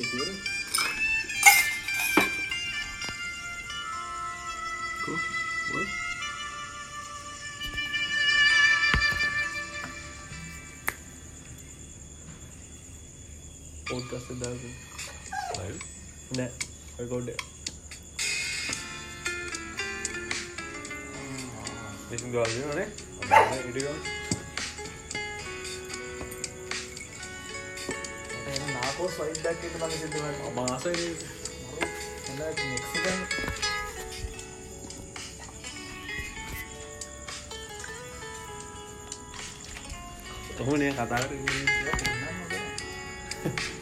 về phía đấy cool. What? Or just a dozen. No. No. I go there. Đi xuống đường chứ rồi đấy. Ở đấy đi thôi. ඉටිග නාකෝ සයිඩ්ඩක් එක මඟ සිදුව මාසයි Mexican ඔහුනේ කතා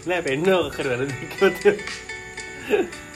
නෑ පෙන්නෝ කර වැරදිකොත් boys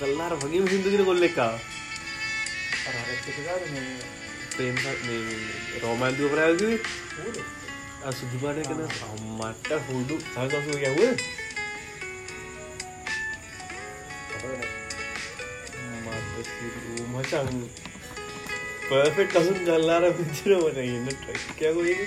ಕಲ್ನಾರ ಭಗೀಮ್ ಸಿಂಧುಗಿರಿ ಕೊಲ್ಲಿಕ್ಕ Prem ರೋಮಾಂತಿ ಒಬ್ಬರೇ ಆಗಿವಿ ಆ ಸುದ್ದಿ ಮಾಡ್ಯಾಕಂದ್ರೆ ಮಟ್ಟ ಹುಡು ಸಾಕಾಸು ಹೋಗ್ಯಾವು ಮಚ್ಚ ಪರ್ಫೆಕ್ಟ್ ಅಸೂನ್ ಕಲ್ನಾರ ಬಿದ್ದಿರೋ ಮನೆ ಏನು ಟ್ರಕ್ ಆಗೋಗಿದೆ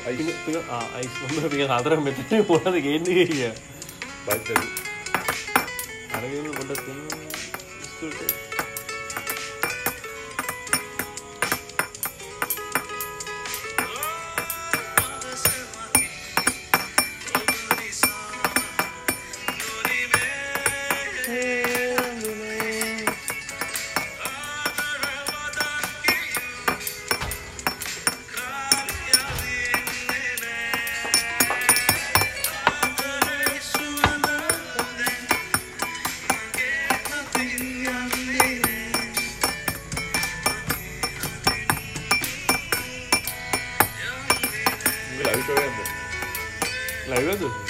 ඔම ගේනක අයිස් ම පික හතර මෙතන මොනද ගේන්න කිය බයි අරගෙන ගොඩ 来个准。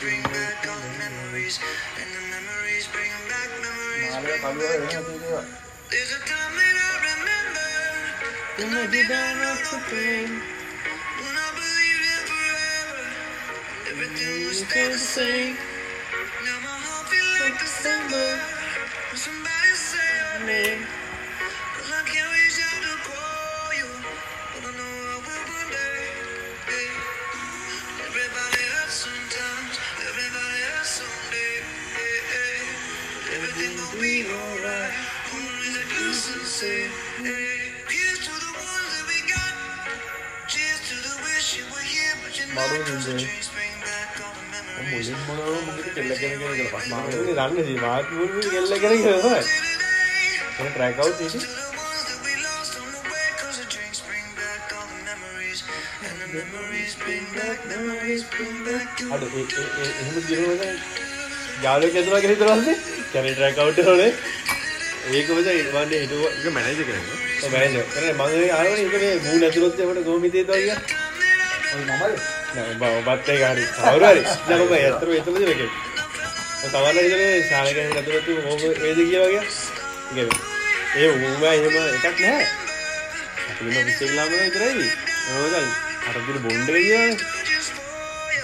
bring back all the memories, and the memories bring back memories. Bring back. There's a time that I remember when I did not know the pain, When I believed in forever, everything would stay the same. Now my heart feels like December when somebody say your name. Say. Hey. Here's to the ones that we got. Cheers to the wish you were here, but you're not. Maroon Cause the is there. drinks bring back all the memories. මුලින් මොනවද මුලින් කෙල්ල කෙන කෙන කියලා මාරුනේ දන්නේ සී මාත් මුලින් කෙල්ල කෙන කියලා තමයි ඒක ට්‍රැක් අවුට් ඉති To the ones that we lost on the way, cause the drinks bring back all the memories. And the memories bring back, memories bring back your අඩ ඒ ඒ- ඒ- එහෙම දිනවද යාළුවෙක් ඇතුළා කියලා හිතනවාද කැරේ ට්‍රැක් අවුට් කරනනේ ඒක මචං වන්නේ හිතුව ඒක මැනේජර් කෙනෙක් ඔය මැනේජර් කරේ මම ඒ ආවනේ ඒක මේ මූණ ඇතුළත් යවට කොහොමද හිතේද කියලා ඔය නමද නෑ ඔබ ඔබත් ඒක හරි කවුරු හරි. දැන් ඔබ ඇත්තටම එතනද මේකේ ඔය තවන්න ඉතලේ ශාලකෙන් ඇතුළත් කොහොම වේද කියලා වගේ. ඒ ඌම එහෙම එකක් නැහැ. අපිම විශ්ලේෂණය විතරයි. මොකද අර දින බොණ්ඩ කියලානේ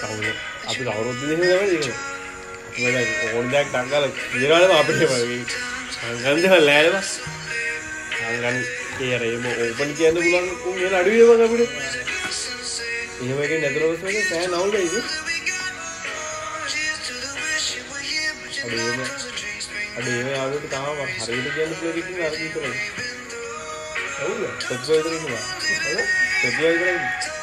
කවුද? අපි කවුරුත් දෙන්නේ නැහැ ඒක අපි ඕන දෙයක් ටංගල කියනවානේ අපිට වගේ අංගන් දෙවල් ලෑනවා අංගන් ඒ අර එහෙම ඕපන් කියන්න පුළුවන් උන් වෙන අඩුවේ වගේ අපිට. එහෙම එකෙන් නැතුනොත් මේක සෑහෙන අවුල් වෙයිද Cheers to the wish you were here, but you're අඩේ not. එහෙම Cause the drinks bring අඩේ එහෙම ආවොත් තාම හරියට කියන්න පුළුවන් එකකින් අර විතරයි ඔව්ද? සත්ව විතර ඉන්නවා. සත්ව විතර ඉන්නවා.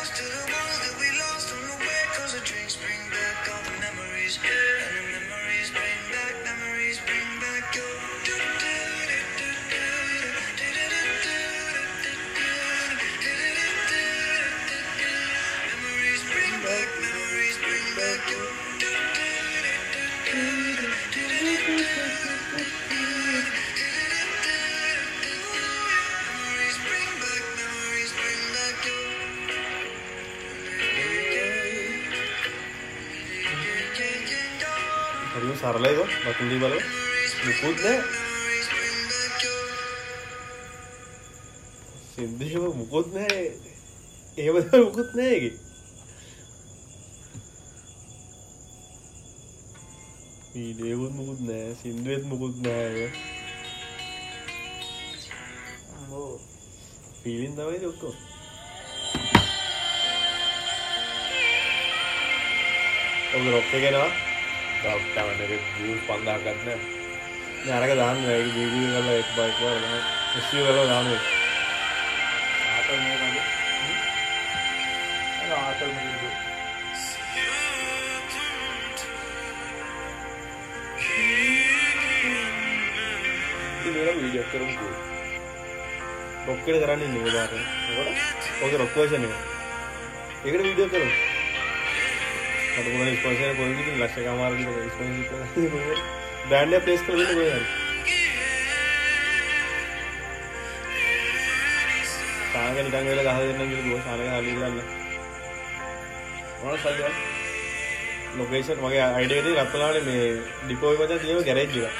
හරිම සරලයි ඒක බතුන් දී බලව මුකුත් නෑ සින්දේම මුකුත් නෑ එහෙම තමයි මුකුත් නෑ ඒකේ වීඩියෝත් මුකුත් නෑ සින්දුවෙත් මුකුත් නෑ ඒක ඕ ෆීලින් තමයි ඒක ඔක්කොම ඔබ රොක් එක එනවා රොක් තමයි වියුස් 5000ක් ගන්න. නෑ අරක දාන්න ඒක වීඩියෝ කරලා එක බයික් වල ඉස්සිය කරලා දාන්න ඒක. ආතල් මේ කඳ අර ආතල් මේ ඉතින් මේක වීඩියෝ කරමු රොක් එක කරන්නේ නේ දාට මොකද ඔක රොක් වර්ෂන් එක. ඒකට වීඩියෝ කරමු මට මොකද ස්පොන්සර් කොහෙන්ද ඉතින් ලක්ෂ කමාර විතර ස්පොන්සර් කරලා බ්‍රෑන්ඩ් එක ප්ලේස් කරලා දෙන්න කොහෙන්ද සානක නිකන් වෙලා ගහ දෙන්නම් කියලා කිව්වා. සානක හලිල්ලන්න මොනවද සල්ලිය ලොකේෂන් මගේ අයිඩියා එකේ රත්නාවනේ මේ ඩිපෝ එක මචං තියෙන ගෑරේජ් එක.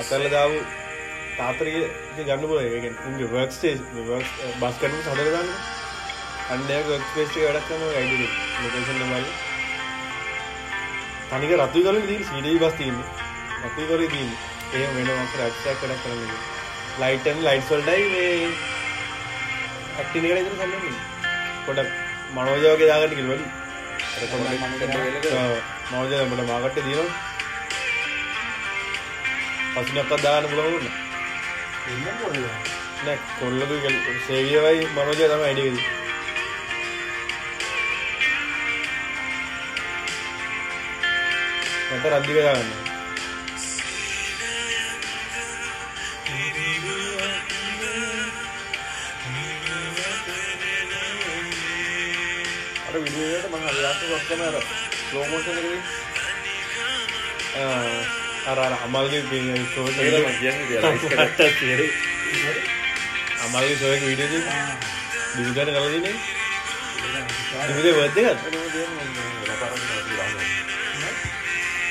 අතල්ලා දාපු තාත්තරිය ඉතින් ගන්න පුළුවන් ඒ කියන්නේ උන්ගේ වර්ක් ස්ටේජ් වර්ක් බස් කරනකොට හදලා දාන්න අන්න ඒක වර්ක් ස්පේස් එක වැඩක් කරනවා අයිඩියා එක. ලොකේෂන් එක බලන්න තනික රතු කරලා තියෙන සීඩී බස් තියෙන්නේ. රතු කරේ තියෙන්නේ එහෙම වෙනවා අපිට ඇක්ටක් වැඩක් කරන්න ලයිට් and ලයිට්ස් වලටයි මේ ඇක්ටින් එකට ඉතින් සම්බන්ධ පොඩක් මනෝජ වගේ දාගන්න වැඩි අර පොඩක් මනෝජ අපිට මාකට් එක දිනනවා. පස්සිනක්වත් දාගන්න පුළුවන් වුණා. ඉන්න කොහෙද නෑ කොල්ලදු සේවියවයි මනෝජය තම අඩිකද නැත රද්දි කදාගන්න අර විඩියට මහ අදයාස ඔක්කම අර ලෝමෝෂන අර අර අමල්ගේ ෂෝ අමල්ගේ සොයක විඩිය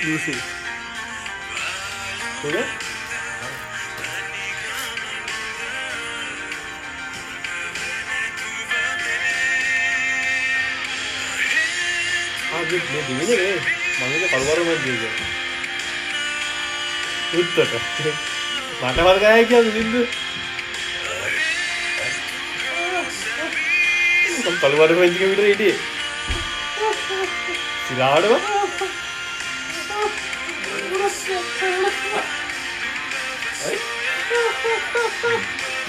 දිවිගට කලදිනේ දිවිද වදගත් ලූසි දිවිදේ මගේ කල්වර මජයක උත්තට මට වර්ගය කිය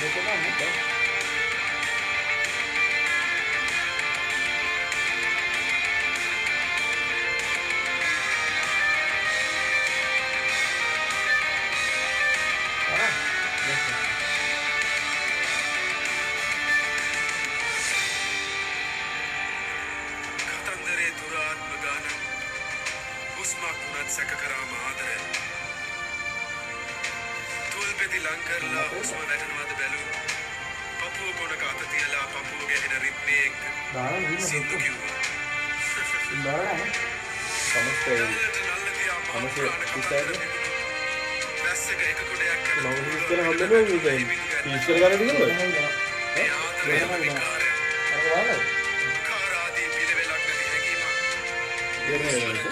देखो ना मतलब दुरात्मगानं उस्माकुनत्सककरामादर පෙති ලංකරලා හුස්ම වැටනවාද බැලූ පපුුව කොනක අත තියලා පපුුව ගැහෙන රිප්පේ එක්ක සිින්දු කිව්වා. සමස්තය. නල්ලට නල්ල තියා මහ සමස්තය පුරාණ කතන්දර ඉස්සර තිබුණු වැස්සක එක ගොඩයක් කළ මම ඉස්සර හම්බෙන්නේ ඉස්සර ගන්න. දිනවල ඒ ආදරයම විකාරය කාරාදී පිළිවෙලක් නැති හැඟීමක්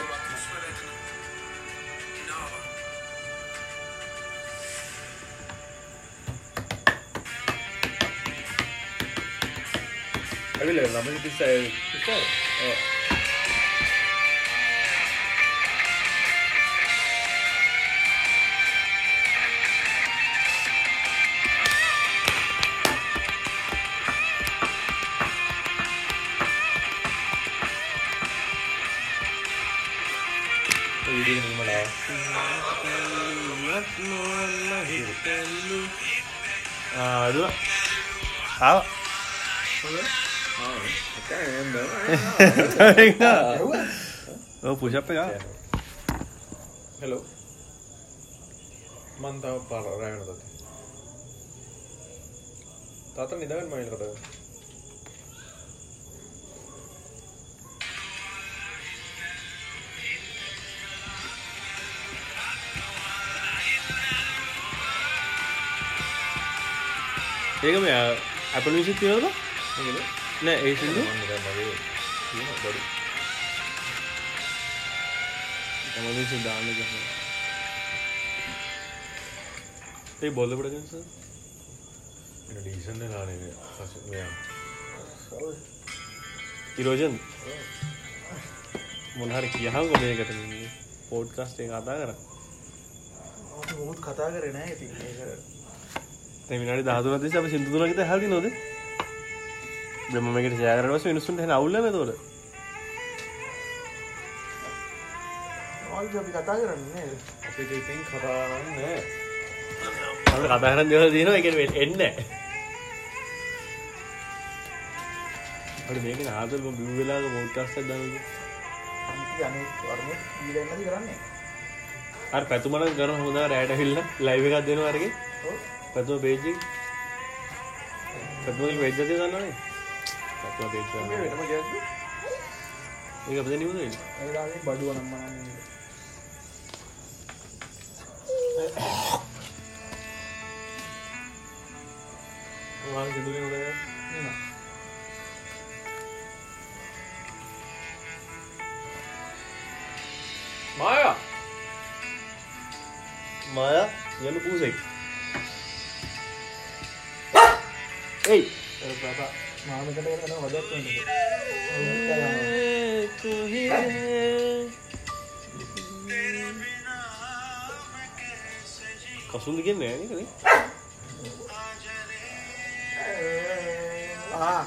Jag vill leva, men Ah, ඇවිල්ල ළමයි තිස්සය අද ආව පුෂප් එක හෙලෝ මන්තාව පාල රෑගන තති තාත නිදගන්න මයිල් කට ඒක මේ අප විසිත් තියනද නෑ ඒ සිදු තමන සිද්ධාන්න ගන්න ඒ බොල්ල පටගස ඩීසන්න නානේ මෙයා ඉරෝජන් මොනහරි කියහන් කොමකට පෝඩ් කස්ටේ කතා කර මුත් කතා කරේ නෑ ඉතින්. තැමිනට දහතුනත් අප සිින්දුනගත හදි නොද බ්‍රමකට ජයකරවස නිසුන් හ අවුල්ලන තොට අපි කතා කරන්නේ අපිට ඉතින් කතාන්න කතාහරන් දෙවල තියෙන එක එන්න මේක ආතල් බිවෙලාක පෝට්ටස්ස දන්න කරන්නේ? අර පැතුමට ගන හොඳ රෑට හිල්ල ලයිව එකක් දෙනවාරගේ පැතුම පේජි පැතුම වෙජ්ජති දන්නනේ පැතුම පේච වෙනම ගැ ඒක අපිට නිවුද වෙන්නේ. ඒලාගේ බඩුව නම් මනන්නේ වාන් සිදුවේ උඩ මායා! මායා යන්න පූසෙක් එයි! මාමකට කරන වදක් කසුන්ද කියන්නේ නෑ නේද ආ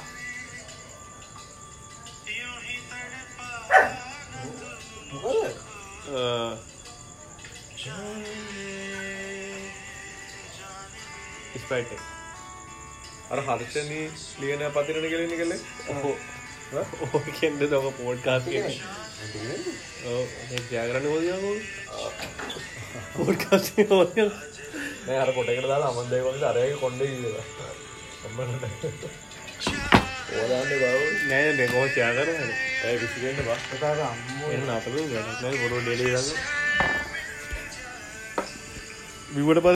මොකද ස්පයිට් අර හර්ෂණී ලියන පතිරණ කෙලෙන කළේ ඔහෝ ඕ කෙන්ද දක පෝඩ්කාස් ජයගරන්න හෝදයකෝ පෝඩ්කාස් අර පොටකට දාලා අමන්දය කොණ්ඩ කියලා ඔම්මට ඕදාන්න බව නෑ දෙකෝ චයාකරන ඇය විසිකෙන්ට බා කතාක අම්මෝ එන්න අපල ගනක් නෑ බොරු ඩෙලි දන්න. විවට ප